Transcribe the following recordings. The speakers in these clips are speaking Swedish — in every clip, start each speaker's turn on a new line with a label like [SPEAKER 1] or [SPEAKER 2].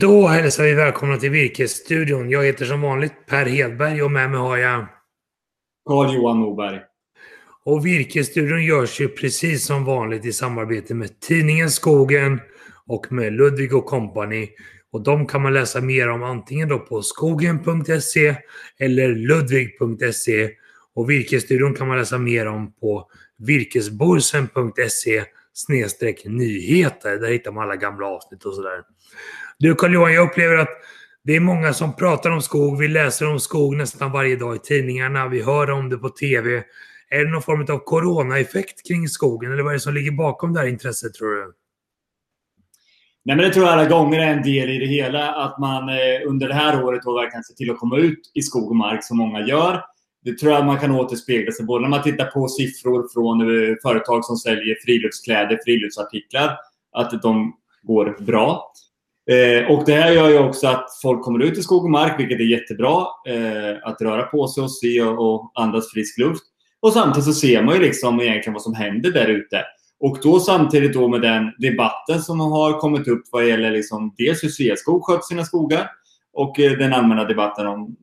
[SPEAKER 1] Då hälsar vi välkomna till Virkesstudion. Jag heter som vanligt Per Hedberg och med mig har jag
[SPEAKER 2] Carl-Johan Moberg.
[SPEAKER 1] Och Virkesstudion görs ju precis som vanligt i samarbete med tidningen Skogen och med Ludvig och Company. Och de kan man läsa mer om antingen då på skogen.se eller ludvig.se. Och Virkesstudion kan man läsa mer om på virkesborsen.se snedstreck nyheter. Där hittar man alla gamla avsnitt och sådär. Du Carl-Johan, jag upplever att det är många som pratar om skog. Vi läser om skog nästan varje dag i tidningarna. Vi hör om det på TV. Är det någon form av coronaeffekt kring skogen? Eller vad är det som ligger bakom det här intresset tror du?
[SPEAKER 2] Nej, men det tror jag alla gånger är en del i det hela. Att man eh, under det här året har verkligen sett till att komma ut i skog och mark som många gör. Det tror jag man kan återspegla sig både när man tittar på siffror från eh, företag som säljer friluftskläder, friluftsartiklar, att de går bra. Eh, och det här gör ju också att folk kommer ut i skog och mark, vilket är jättebra. Eh, att röra på sig och se och, och andas frisk luft. Och samtidigt så ser man ju liksom egentligen vad som händer där ute. Och då samtidigt då med den debatten som har kommit upp vad gäller liksom dels hur Sveaskog sköter sina skogar och eh, den allmänna debatten om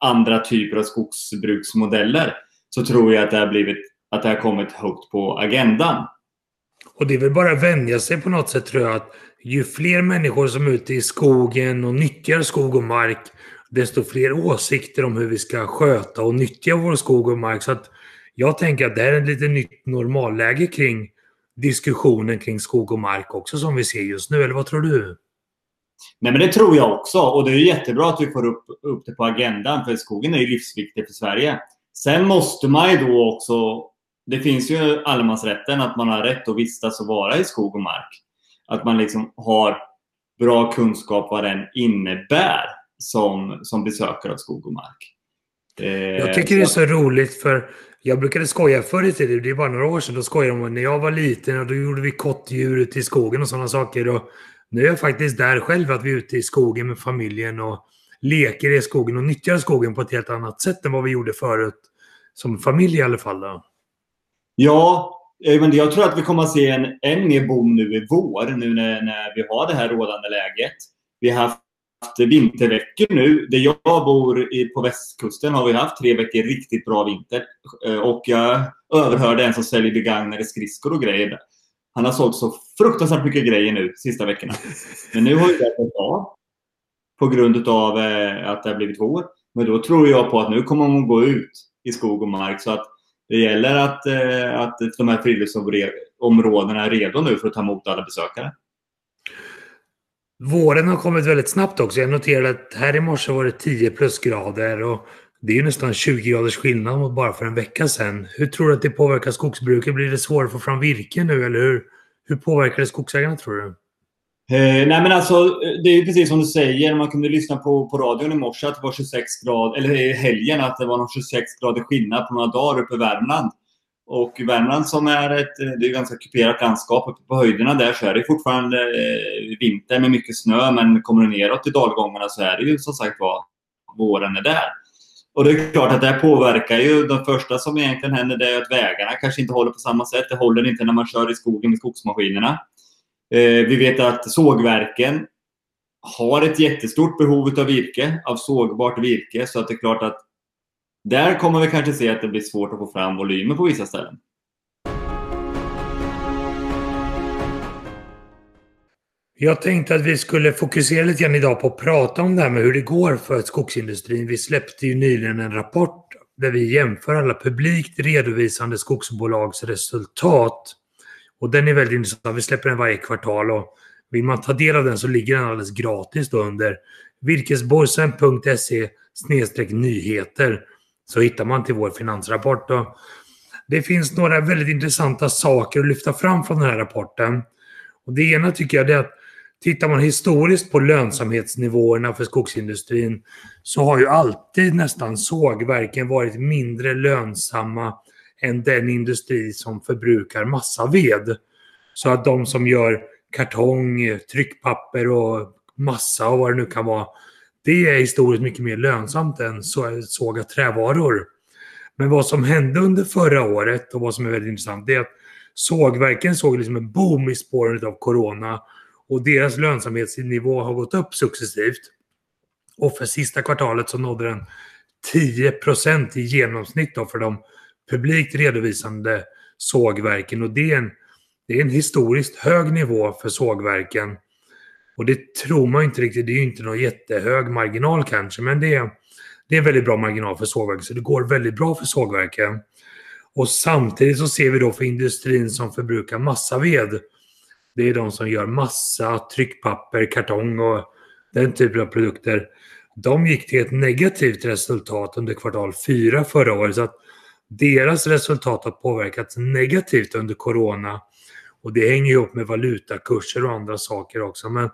[SPEAKER 2] andra typer av skogsbruksmodeller så tror jag att det har, blivit, att det har kommit högt på agendan.
[SPEAKER 1] Och det är väl bara att vänja sig på något sätt tror jag att ju fler människor som är ute i skogen och nyttjar skog och mark, desto fler åsikter om hur vi ska sköta och nyttja vår skog och mark. Så att jag tänker att det här är ett lite nytt normalläge kring diskussionen kring skog och mark också som vi ser just nu. Eller vad tror du?
[SPEAKER 2] Nej, men det tror jag också. Och det är jättebra att vi får upp, upp det på agendan, för skogen är ju livsviktig för Sverige. Sen måste man ju då också... Det finns ju allemansrätten, att man har rätt att vistas och vara i skog och mark. Att man liksom har bra kunskap vad den innebär som, som besökare av skog och mark.
[SPEAKER 1] Eh, jag tycker det är så roligt för jag brukade skoja förr i tiden, det är bara några år sedan, då skojade de när jag var liten och då gjorde vi kottdjur ute i skogen och sådana saker. Och nu är jag faktiskt där själv, att vi är ute i skogen med familjen och leker i skogen och nyttjar skogen på ett helt annat sätt än vad vi gjorde förut. Som familj i alla fall. Då.
[SPEAKER 2] Ja, eh, men jag tror att vi kommer att se en än mer boom nu i vår, nu när, när vi har det här rådande läget. Vi har haft vinterveckor nu. Där jag bor i, på västkusten har vi haft tre veckor riktigt bra vinter. Eh, och jag överhörde en som säljer begagnade skridskor och grejer. Han har sålt så fruktansvärt mycket grejer nu sista veckorna. Men nu har ju det gått av. På grund av eh, att det har blivit vår. Men då tror jag på att nu kommer hon gå ut i skog och mark. Så att det gäller att, eh, att de här friluftsområdena är redo nu för att ta emot alla besökare.
[SPEAKER 1] Våren har kommit väldigt snabbt också. Jag noterade att här i morse var det 10 plusgrader och det är ju nästan 20 graders skillnad mot bara för en vecka sedan. Hur tror du att det påverkar skogsbruket? Blir det svårare att få fram virke nu eller hur, hur påverkar det skogsägarna tror du?
[SPEAKER 2] Eh, nej men alltså, det är precis som du säger. Man kunde lyssna på, på radion i morse att det var 26 grader, eller i helgen att det var någon 26 grader skillnad på några dagar uppe i Värmland. Och Värmland som är ett eh, det är ganska kuperat landskap uppe på höjderna där så är det fortfarande eh, vinter med mycket snö men kommer du neråt i dalgångarna så är det ju som sagt var våren är där. Och det är klart att det påverkar ju. Det första som egentligen händer det är att vägarna kanske inte håller på samma sätt. Det håller inte när man kör i skogen med skogsmaskinerna. Eh, vi vet att sågverken har ett jättestort behov av virke, av sågbart virke. Så att det är klart att där kommer vi kanske se att det blir svårt att få fram volymer på vissa ställen.
[SPEAKER 1] Jag tänkte att vi skulle fokusera lite grann idag på att prata om det här med hur det går för skogsindustrin. Vi släppte ju nyligen en rapport där vi jämför alla publikt redovisande skogsbolags resultat och den är väldigt intressant. Vi släpper den varje kvartal och vill man ta del av den så ligger den alldeles gratis då under virkesborgsen.se nyheter så hittar man till vår finansrapport. Och det finns några väldigt intressanta saker att lyfta fram från den här rapporten. Och det ena tycker jag är att tittar man historiskt på lönsamhetsnivåerna för skogsindustrin så har ju alltid nästan sågverken varit mindre lönsamma än den industri som förbrukar massaved. Så att de som gör kartong, tryckpapper och massa och vad det nu kan vara, det är historiskt mycket mer lönsamt än såga trävaror. Men vad som hände under förra året och vad som är väldigt intressant det är att sågverken såg liksom en boom i spåren av corona och deras lönsamhetsnivå har gått upp successivt. Och för sista kvartalet så nådde den 10% i genomsnitt då för de publikt redovisande sågverken. Och det är, en, det är en historiskt hög nivå för sågverken. Och det tror man inte riktigt. Det är ju inte någon jättehög marginal kanske, men det är, det är en väldigt bra marginal för sågverken. Så det går väldigt bra för sågverken. Och samtidigt så ser vi då för industrin som förbrukar massaved. Det är de som gör massa, tryckpapper, kartong och den typen av produkter. De gick till ett negativt resultat under kvartal fyra förra året. Så att deras resultat har påverkats negativt under corona. Och det hänger ihop med valutakurser och andra saker också. Men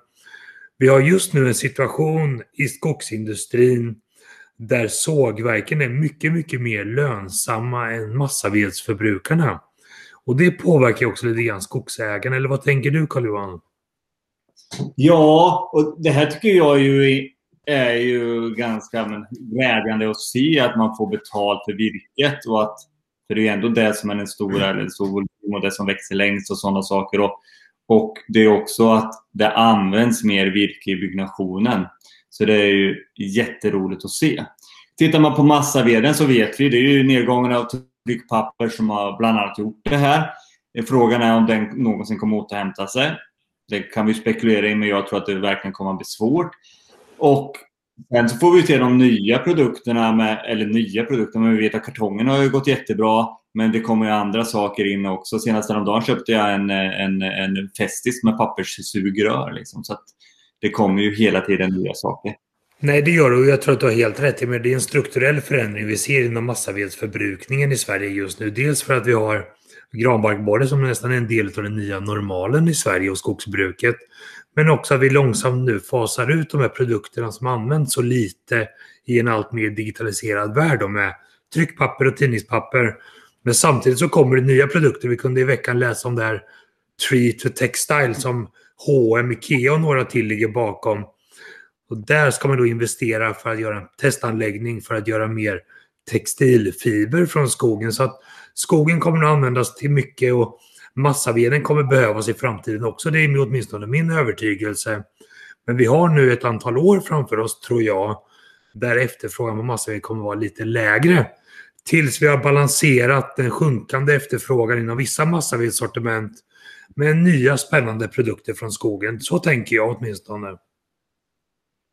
[SPEAKER 1] vi har just nu en situation i skogsindustrin där sågverken är mycket, mycket mer lönsamma än massavedsförbrukarna. Och det påverkar också lite grann skogsägarna, eller vad tänker du Carl-Johan?
[SPEAKER 2] Ja, och det här tycker jag ju är ju ganska men, glädjande att se att man får betalt för virket och att för det är ju ändå det som är den stora, eller stor volym och det som växer längst och sådana saker. Och, och det är också att det används mer virke i byggnationen. Så det är ju jätteroligt att se. Tittar man på massaveden så vet vi, det är ju nedgången av tryckpapper som har bland annat gjort det här. Frågan är om den någonsin kommer återhämta sig. Det kan vi spekulera i, men jag tror att det verkligen kommer att bli svårt. Och sen så får vi se de nya produkterna, med, eller nya produkter, men vi vet att kartongen har ju gått jättebra. Men det kommer ju andra saker in också. Senast häromdagen köpte jag en, en, en Festis med papperssugrör. Liksom. Så att det kommer ju hela tiden nya saker.
[SPEAKER 1] Nej, det gör det och jag tror att du har helt rätt men det är en strukturell förändring vi ser inom massavedsförbrukningen i Sverige just nu. Dels för att vi har granbarkborre som nästan är en del av den nya normalen i Sverige och skogsbruket. Men också att vi långsamt nu fasar ut de här produkterna som används så lite i en allt mer digitaliserad värld med tryckpapper och tidningspapper. Men samtidigt så kommer det nya produkter. Vi kunde i veckan läsa om det här Tree to Textile som H&M, Ikea och några till ligger bakom. Och där ska man då investera för att göra en testanläggning för att göra mer textilfiber från skogen. Så att skogen kommer att användas till mycket och massaveden kommer behövas i framtiden också. Det är åtminstone min övertygelse. Men vi har nu ett antal år framför oss, tror jag, där efterfrågan på massaved kommer att vara lite lägre. Tills vi har balanserat den sjunkande efterfrågan inom vissa massavedssortiment med nya spännande produkter från skogen. Så tänker jag åtminstone.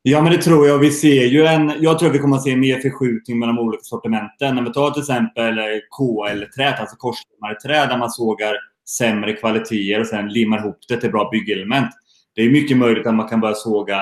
[SPEAKER 2] Ja, men det tror jag. Vi ser ju en, jag tror att vi kommer att se mer förskjutning mellan de olika sortimenten. När vi tar till exempel KL-träd, alltså korslimmarträd, där man sågar sämre kvaliteter och sen limmar ihop det till bra byggelement. Det är mycket möjligt att man kan börja såga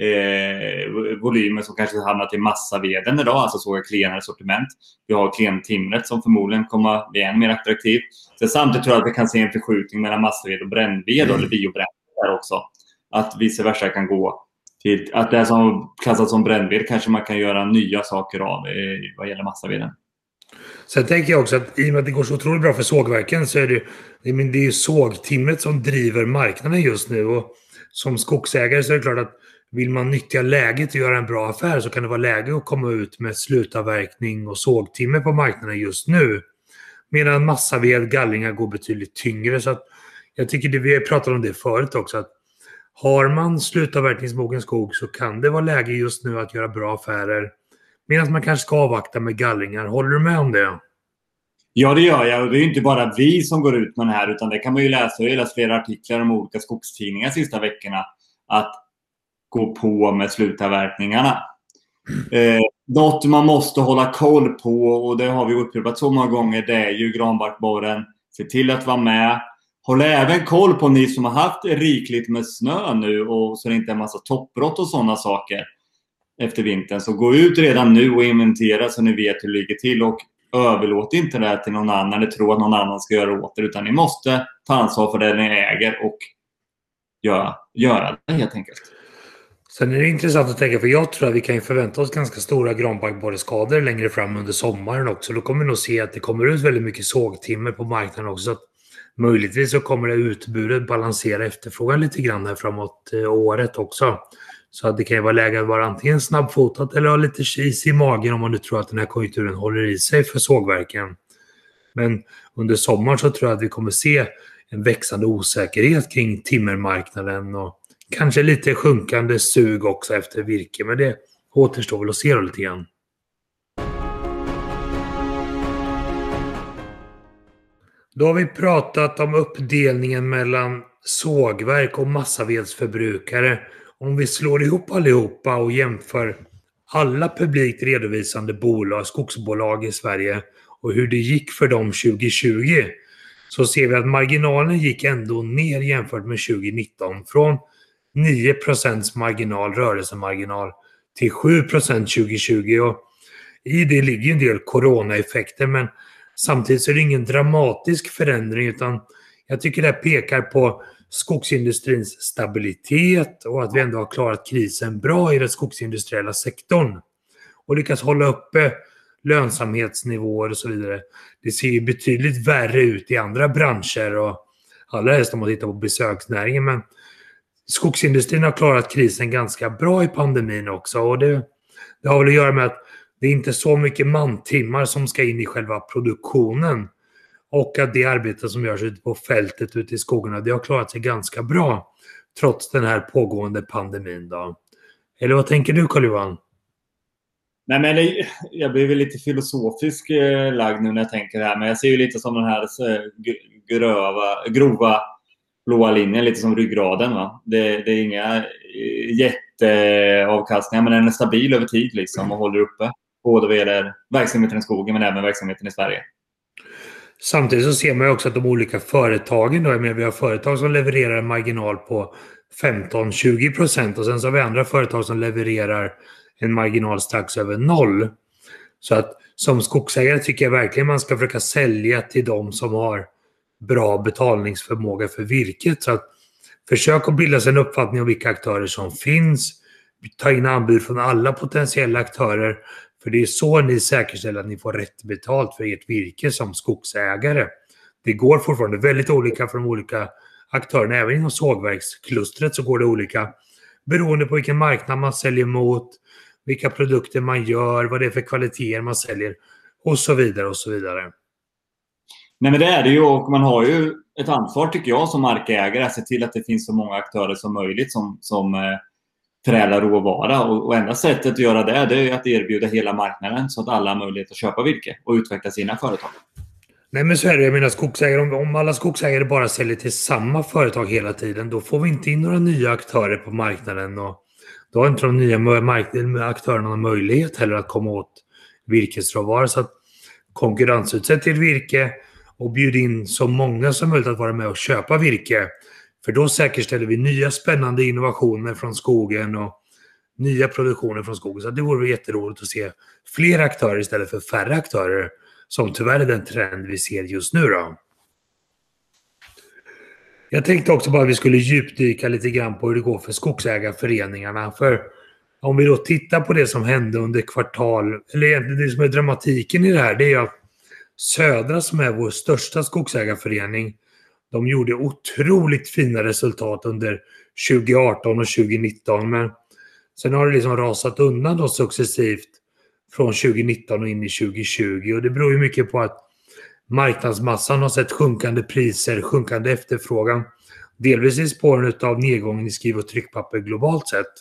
[SPEAKER 2] eh, volymer som kanske hamnat i massaveden idag, alltså såga klenare sortiment. Vi har klentimret som förmodligen kommer bli än mer attraktivt. Sen samtidigt tror jag att vi kan se en förskjutning mellan massaved och brännved, mm. eller biobränsle där också. Att vice versa kan gå till att det som klassas som brännved kanske man kan göra nya saker av eh, vad gäller massaveden.
[SPEAKER 1] Sen tänker jag också att i och med att det går så otroligt bra för sågverken så är det, det är ju sågtimret som driver marknaden just nu. Och som skogsägare så är det klart att vill man nyttja läget och göra en bra affär så kan det vara läge att komma ut med slutavverkning och sågtimmer på marknaden just nu. Medan massaved, gallringar går betydligt tyngre. Så att jag tycker det, vi har pratat om det förut också, att har man slutavverkningsmogen skog så kan det vara läge just nu att göra bra affärer. Medan man kanske ska avvakta med gallringar. Håller du med om det?
[SPEAKER 2] Ja, det gör jag. Och det är inte bara vi som går ut med det här, utan det kan man ju läsa. Jag har läst flera artiklar om olika skogstidningar de sista veckorna. Att gå på med slutavverkningarna. Eh, något man måste hålla koll på, och det har vi upprepat så många gånger, det är ju granbarkborren. Se till att vara med. Håll även koll på ni som har haft rikligt med snö nu och så det inte är en massa toppbrott och sådana saker efter vintern. Så gå ut redan nu och inventera så ni vet hur det ligger till. Och överlåt inte det här till någon annan eller tro att någon annan ska göra åt det. Utan ni måste ta ansvar för det ni äger och göra, göra det helt enkelt.
[SPEAKER 1] Sen är det intressant att tänka, för jag tror att vi kan förvänta oss ganska stora granbarkborreskador längre fram under sommaren också. Då kommer vi nog se att det kommer ut väldigt mycket sågtimmer på marknaden också. Så att möjligtvis så kommer det utbudet balansera efterfrågan lite grann här framåt eh, året också. Så att det kan ju vara läge att vara antingen snabbfotad eller ha lite kis i magen om man nu tror att den här konjunkturen håller i sig för sågverken. Men under sommaren så tror jag att vi kommer se en växande osäkerhet kring timmermarknaden och kanske lite sjunkande sug också efter virke. Men det återstår väl att se då lite grann. Då har vi pratat om uppdelningen mellan sågverk och massavedsförbrukare. Om vi slår ihop allihopa och jämför alla publikt redovisande bolag, skogsbolag i Sverige och hur det gick för dem 2020 så ser vi att marginalen gick ändå ner jämfört med 2019. Från 9% marginal, rörelsemarginal, till 7% 2020. Och I det ligger en del coronaeffekter men samtidigt så är det ingen dramatisk förändring utan jag tycker det pekar på skogsindustrins stabilitet och att vi ändå har klarat krisen bra i den skogsindustriella sektorn. Och lyckats hålla uppe lönsamhetsnivåer och så vidare. Det ser ju betydligt värre ut i andra branscher och allra helst om man tittar på besöksnäringen. Men skogsindustrin har klarat krisen ganska bra i pandemin också och det, det har väl att göra med att det är inte så mycket mantimmar som ska in i själva produktionen. Och att det arbete som görs ute på fältet ute i skogarna, det har klarat sig ganska bra trots den här pågående pandemin. Då. Eller vad tänker du Carl-Johan?
[SPEAKER 2] Nej, men det, jag blir väl lite filosofisk eh, lagd nu när jag tänker det här, men jag ser ju lite som den här eh, gröva, grova blåa linjen, lite som ryggraden. Va? Det, det är inga eh, jätteavkastningar, men den är stabil över tid liksom och håller uppe. Både vad gäller verksamheten i skogen, men även verksamheten i Sverige.
[SPEAKER 1] Samtidigt så ser man ju också att de olika företagen, då, jag menar, vi har företag som levererar en marginal på 15-20 procent och sen så har vi andra företag som levererar en marginal strax över noll. Så att som skogsägare tycker jag verkligen man ska försöka sälja till de som har bra betalningsförmåga för virket. Så att försök att bilda sig en uppfattning om vilka aktörer som finns. Ta in anbud från alla potentiella aktörer. För det är så ni säkerställer att ni får rätt betalt för ert virke som skogsägare. Det går fortfarande väldigt olika för de olika aktörerna. Även inom sågverksklustret så går det olika beroende på vilken marknad man säljer mot, vilka produkter man gör, vad det är för kvaliteter man säljer och så vidare och så vidare.
[SPEAKER 2] Nej, men det är det ju och man har ju ett ansvar tycker jag som markägare att se till att det finns så många aktörer som möjligt som, som eh, förädla råvara. Och, och enda sättet att göra det, det är att erbjuda hela marknaden så att alla har möjlighet att köpa virke och utveckla sina företag.
[SPEAKER 1] Nej men så är det. Jag menar skogsägare, om, om alla skogsägare bara säljer till samma företag hela tiden, då får vi inte in några nya aktörer på marknaden. Och då har inte de nya aktörerna någon möjlighet heller att komma åt virkesråvaror. Så att konkurrensutsätt till virke och bjud in så många som möjligt att vara med och köpa virke. För då säkerställer vi nya spännande innovationer från skogen och nya produktioner från skogen. Så det vore jätteroligt att se fler aktörer istället för färre aktörer. Som tyvärr är den trend vi ser just nu. Då. Jag tänkte också bara att vi skulle djupdyka lite grann på hur det går för skogsägarföreningarna. För om vi då tittar på det som hände under kvartal, eller egentligen det som är dramatiken i det här, det är att Södra som är vår största skogsägarförening, de gjorde otroligt fina resultat under 2018 och 2019. Men sen har det liksom rasat undan då successivt från 2019 och in i 2020. Och det beror ju mycket på att marknadsmassan har sett sjunkande priser, sjunkande efterfrågan. Delvis i spåren av nedgången i skriv och tryckpapper globalt sett.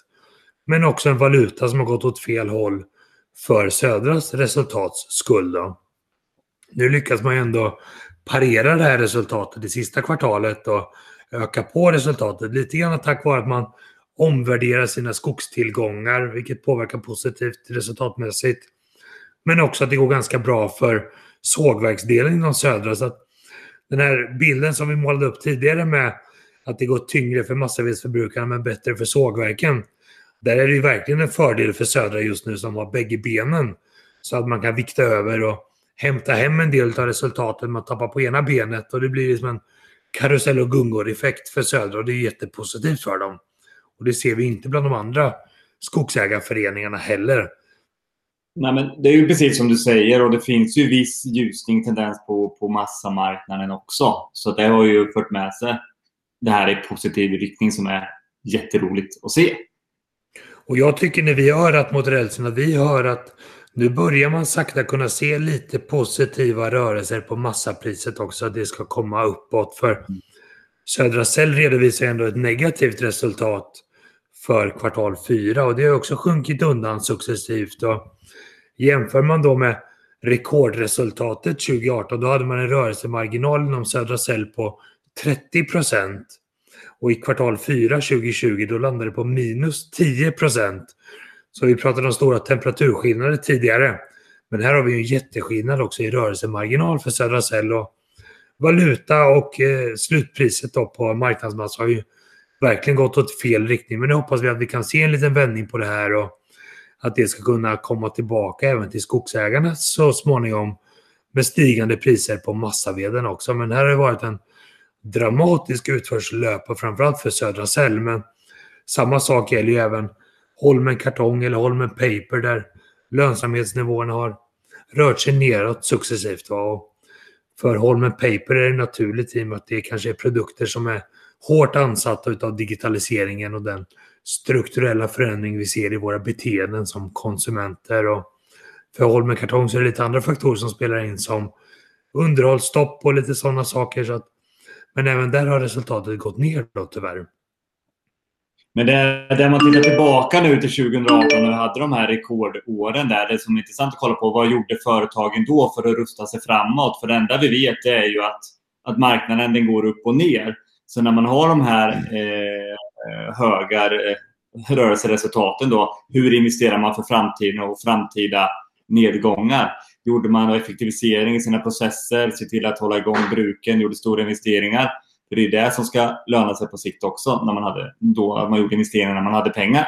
[SPEAKER 1] Men också en valuta som har gått åt fel håll för Södras resultats skull. Då. Nu lyckas man ju ändå parera det här resultatet det sista kvartalet och öka på resultatet lite grann tack vare att man omvärderar sina skogstillgångar, vilket påverkar positivt resultatmässigt. Men också att det går ganska bra för sågverksdelen inom södra. Så att den här bilden som vi målade upp tidigare med att det går tyngre för massavedsförbrukarna men bättre för sågverken. Där är det ju verkligen en fördel för södra just nu som har bägge benen. Så att man kan vikta över och hämta hem en del av resultatet med att tappa på ena benet och det blir liksom en karusell och gungor-effekt för Södra och det är jättepositivt för dem. Och det ser vi inte bland de andra skogsägarföreningarna heller.
[SPEAKER 2] Nej, men det är ju precis som du säger och det finns ju viss ljusning tendens på, på massamarknaden också. Så det har ju fört med sig det här i positiv riktning som är jätteroligt att se.
[SPEAKER 1] Och jag tycker när vi hör att mot rälsen, att vi hör att nu börjar man sakta kunna se lite positiva rörelser på massapriset också, att det ska komma uppåt. För Södra Cell redovisar ändå ett negativt resultat för kvartal 4 och det har också sjunkit undan successivt. Och jämför man då med rekordresultatet 2018, då hade man en rörelsemarginal inom Södra Cell på 30 procent. Och i kvartal 4 2020 då landade det på minus 10 procent. Så vi pratade om stora temperaturskillnader tidigare. Men här har vi en jätteskillnad också i rörelsemarginal för Södra Cell. Och valuta och eh, slutpriset då på marknadsmassa har ju verkligen gått åt fel riktning. Men nu hoppas vi att vi kan se en liten vändning på det här och att det ska kunna komma tillbaka även till skogsägarna så småningom med stigande priser på massaveden också. Men här har det varit en dramatisk utförslöpa framförallt för Södra Cell. Men samma sak gäller ju även Holmen Kartong eller Holmen Paper där lönsamhetsnivåerna har rört sig neråt successivt. Och för Holmen Paper är det naturligt i och med att det kanske är produkter som är hårt ansatta av digitaliseringen och den strukturella förändring vi ser i våra beteenden som konsumenter. Och för Holmen Kartong så är det lite andra faktorer som spelar in som underhållsstopp och lite sådana saker. Så att, men även där har resultatet gått ner då tyvärr.
[SPEAKER 2] Men det, det man tittar tillbaka nu till 2018 och hade de här rekordåren där. Det som är intressant att kolla på, vad gjorde företagen då för att rusta sig framåt? För det enda vi vet är ju att, att marknaden den går upp och ner. Så när man har de här eh, höga eh, rörelseresultaten då, hur investerar man för framtiden och framtida nedgångar? Gjorde man effektivisering i sina processer, se till att hålla igång bruken, gjorde stora investeringar. För det är det som ska löna sig på sikt också, när man, hade, då man gjorde investeringar när man hade pengar.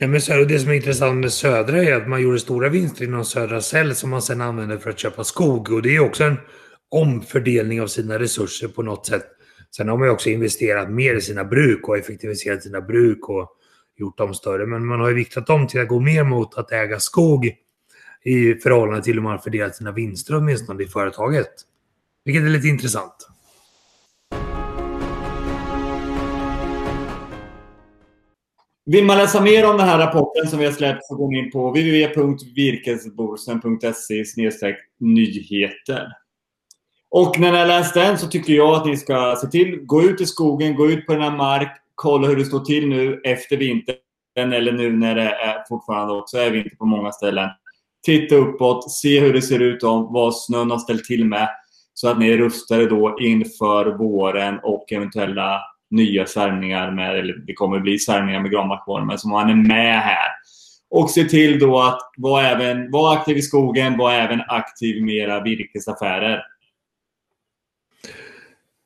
[SPEAKER 1] Nej, men så, det som är intressant med Södra är att man gjorde stora vinster inom Södra Cell som man sedan använde för att köpa skog. Och det är också en omfördelning av sina resurser på något sätt. Sen har man ju också investerat mer i sina bruk och effektiviserat sina bruk och gjort dem större. Men man har ju viktat om till att gå mer mot att äga skog i förhållande till hur man fördelat sina vinster åtminstone i företaget. Vilket är lite intressant.
[SPEAKER 2] Vill man läsa mer om den här rapporten som vi har släppt så går ni in på www.virkesborsen.se nyheter. Och när ni har läst den så tycker jag att ni ska se till, gå ut i skogen, gå ut på den här mark, kolla hur det står till nu efter vintern eller nu när det är fortfarande också är vinter på många ställen. Titta uppåt, se hur det ser ut om vad snön har ställt till med så att ni är rustade då inför våren och eventuella nya svärmningar med, eller det kommer bli svärmningar med granbarkborren, så man är med här. Och se till då att vara, även, vara aktiv i skogen, vara även aktiv med era virkesaffärer.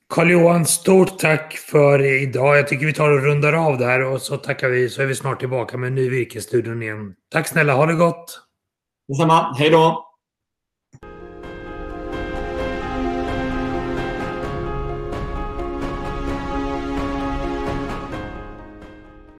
[SPEAKER 1] Karl-Johan, stort tack för idag. Jag tycker vi tar och rundar av där och så tackar vi så är vi snart tillbaka med en ny virkesstudion igen. Tack snälla, ha det gott!
[SPEAKER 2] Detsamma, hej då!